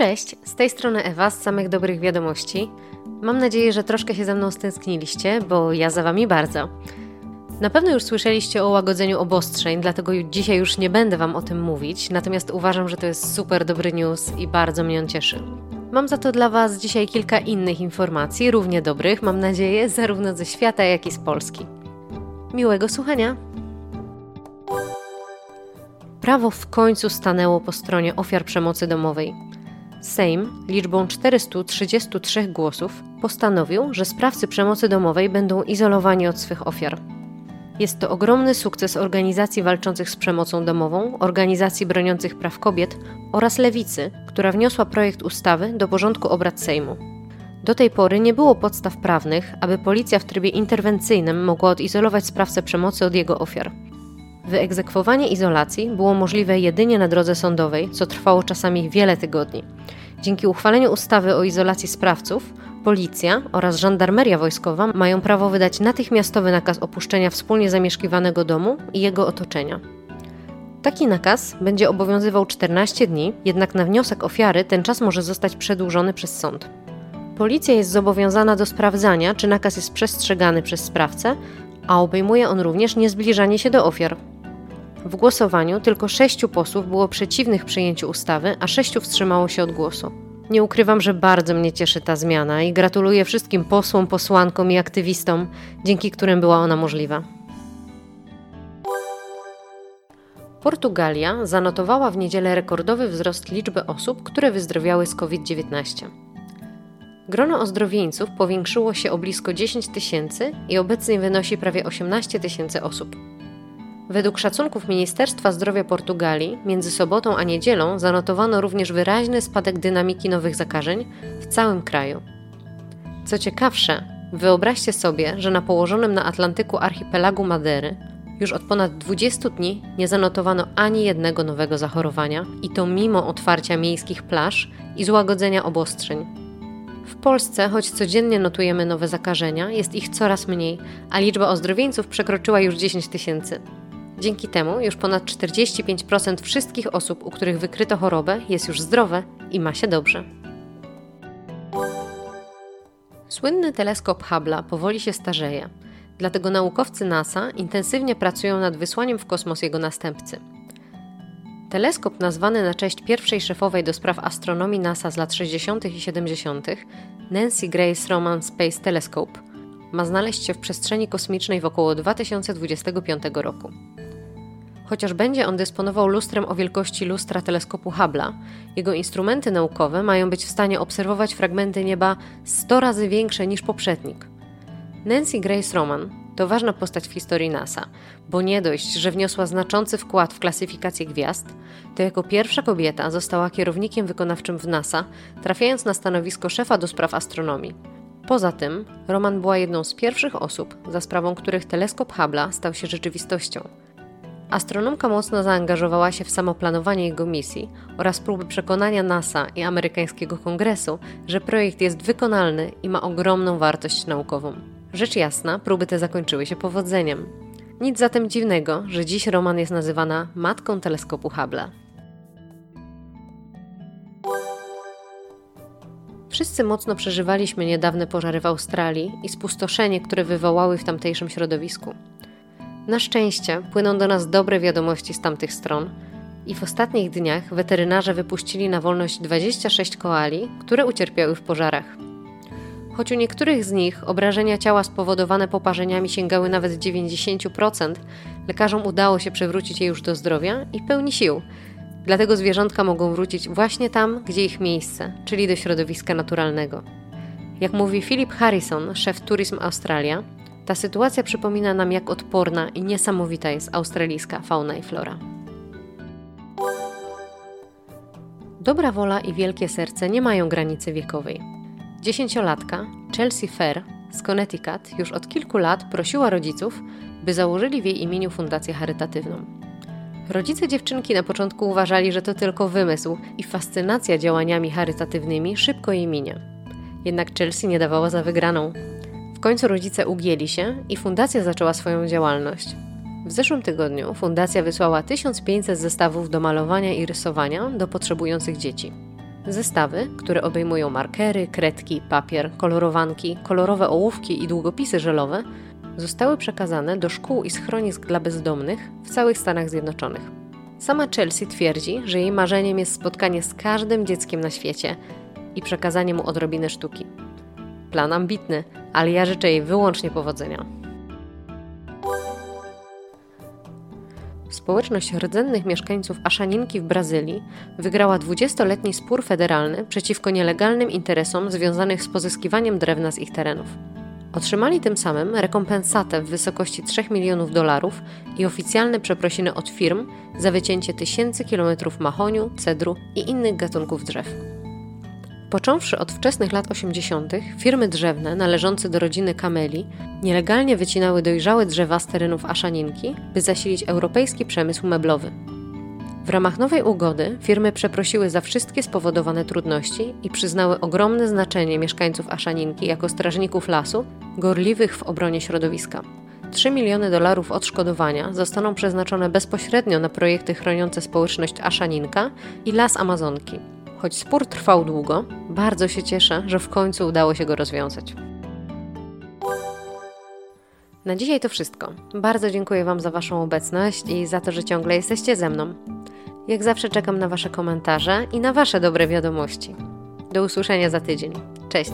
Cześć, z tej strony Ewa z samych dobrych wiadomości. Mam nadzieję, że troszkę się ze mną stęskniliście, bo ja za wami bardzo. Na pewno już słyszeliście o łagodzeniu obostrzeń, dlatego dzisiaj już nie będę wam o tym mówić, natomiast uważam, że to jest super dobry news i bardzo mnie on cieszy. Mam za to dla was dzisiaj kilka innych informacji, równie dobrych, mam nadzieję, zarówno ze świata, jak i z Polski. Miłego słuchania! Prawo w końcu stanęło po stronie ofiar przemocy domowej. Sejm liczbą 433 głosów postanowił, że sprawcy przemocy domowej będą izolowani od swych ofiar. Jest to ogromny sukces organizacji walczących z przemocą domową, organizacji broniących praw kobiet oraz Lewicy, która wniosła projekt ustawy do porządku obrad Sejmu. Do tej pory nie było podstaw prawnych, aby policja w trybie interwencyjnym mogła odizolować sprawcę przemocy od jego ofiar. Wyegzekwowanie izolacji było możliwe jedynie na drodze sądowej, co trwało czasami wiele tygodni. Dzięki uchwaleniu ustawy o izolacji sprawców, policja oraz żandarmeria wojskowa mają prawo wydać natychmiastowy nakaz opuszczenia wspólnie zamieszkiwanego domu i jego otoczenia. Taki nakaz będzie obowiązywał 14 dni, jednak na wniosek ofiary ten czas może zostać przedłużony przez sąd. Policja jest zobowiązana do sprawdzania, czy nakaz jest przestrzegany przez sprawcę, a obejmuje on również niezbliżanie się do ofiar. W głosowaniu tylko sześciu posłów było przeciwnych przyjęciu ustawy, a sześciu wstrzymało się od głosu. Nie ukrywam, że bardzo mnie cieszy ta zmiana i gratuluję wszystkim posłom, posłankom i aktywistom, dzięki którym była ona możliwa. Portugalia zanotowała w niedzielę rekordowy wzrost liczby osób, które wyzdrowiały z COVID-19. Grono ozdrowieńców powiększyło się o blisko 10 tysięcy i obecnie wynosi prawie 18 tysięcy osób. Według szacunków Ministerstwa Zdrowia Portugalii, między sobotą a niedzielą zanotowano również wyraźny spadek dynamiki nowych zakażeń w całym kraju. Co ciekawsze, wyobraźcie sobie, że na położonym na Atlantyku archipelagu Madery już od ponad 20 dni nie zanotowano ani jednego nowego zachorowania, i to mimo otwarcia miejskich plaż i złagodzenia obostrzeń. W Polsce, choć codziennie notujemy nowe zakażenia, jest ich coraz mniej, a liczba ozdrowieńców przekroczyła już 10 tysięcy. Dzięki temu już ponad 45% wszystkich osób, u których wykryto chorobę, jest już zdrowe i ma się dobrze. Słynny teleskop Hubble'a powoli się starzeje, dlatego naukowcy NASA intensywnie pracują nad wysłaniem w kosmos jego następcy. Teleskop nazwany na cześć pierwszej szefowej do spraw astronomii NASA z lat 60. i 70., Nancy Grace Roman Space Telescope, ma znaleźć się w przestrzeni kosmicznej w około 2025 roku. Chociaż będzie on dysponował lustrem o wielkości lustra teleskopu Hubble'a, jego instrumenty naukowe mają być w stanie obserwować fragmenty nieba 100 razy większe niż poprzednik. Nancy Grace Roman to ważna postać w historii NASA, bo nie dość, że wniosła znaczący wkład w klasyfikację gwiazd, to jako pierwsza kobieta została kierownikiem wykonawczym w NASA, trafiając na stanowisko szefa do spraw astronomii. Poza tym, Roman była jedną z pierwszych osób, za sprawą których teleskop Hubble'a stał się rzeczywistością. Astronomka mocno zaangażowała się w samoplanowanie jego misji oraz próby przekonania NASA i amerykańskiego kongresu, że projekt jest wykonalny i ma ogromną wartość naukową. Rzecz jasna, próby te zakończyły się powodzeniem. Nic zatem dziwnego, że dziś Roman jest nazywana matką teleskopu Hubble'a. Wszyscy mocno przeżywaliśmy niedawne pożary w Australii i spustoszenie, które wywołały w tamtejszym środowisku. Na szczęście płyną do nas dobre wiadomości z tamtych stron i w ostatnich dniach weterynarze wypuścili na wolność 26 koali, które ucierpiały w pożarach. Choć u niektórych z nich obrażenia ciała spowodowane poparzeniami sięgały nawet 90%, lekarzom udało się przywrócić je już do zdrowia i pełni sił. Dlatego zwierzątka mogą wrócić właśnie tam, gdzie ich miejsce, czyli do środowiska naturalnego. Jak mówi Philip Harrison, szef Tourism Australia, ta sytuacja przypomina nam, jak odporna i niesamowita jest australijska fauna i flora. Dobra wola i wielkie serce nie mają granicy wiekowej. Dziesięciolatka Chelsea Fair z Connecticut już od kilku lat prosiła rodziców, by założyli w jej imieniu fundację charytatywną. Rodzice dziewczynki na początku uważali, że to tylko wymysł i fascynacja działaniami charytatywnymi szybko jej minie. Jednak Chelsea nie dawała za wygraną. W końcu rodzice ugięli się i fundacja zaczęła swoją działalność. W zeszłym tygodniu fundacja wysłała 1500 zestawów do malowania i rysowania do potrzebujących dzieci. Zestawy, które obejmują markery, kredki, papier, kolorowanki, kolorowe ołówki i długopisy żelowe, zostały przekazane do szkół i schronisk dla bezdomnych w całych Stanach Zjednoczonych. Sama Chelsea twierdzi, że jej marzeniem jest spotkanie z każdym dzieckiem na świecie i przekazanie mu odrobiny sztuki. Plan ambitny, ale ja życzę jej wyłącznie powodzenia. Społeczność rdzennych mieszkańców Aszaninki w Brazylii wygrała 20-letni spór federalny przeciwko nielegalnym interesom związanych z pozyskiwaniem drewna z ich terenów. Otrzymali tym samym rekompensatę w wysokości 3 milionów dolarów i oficjalne przeprosiny od firm za wycięcie tysięcy kilometrów mahoniu, cedru i innych gatunków drzew. Począwszy od wczesnych lat 80., firmy drzewne należące do rodziny Kameli nielegalnie wycinały dojrzałe drzewa z terenów Aszaninki, by zasilić europejski przemysł meblowy. W ramach nowej ugody firmy przeprosiły za wszystkie spowodowane trudności i przyznały ogromne znaczenie mieszkańców Aszaninki jako strażników lasu, gorliwych w obronie środowiska. 3 miliony dolarów odszkodowania zostaną przeznaczone bezpośrednio na projekty chroniące społeczność Aszaninka i las Amazonki. Choć spór trwał długo, bardzo się cieszę, że w końcu udało się go rozwiązać. Na dzisiaj to wszystko. Bardzo dziękuję Wam za Waszą obecność i za to, że ciągle jesteście ze mną. Jak zawsze czekam na Wasze komentarze i na Wasze dobre wiadomości. Do usłyszenia za tydzień. Cześć!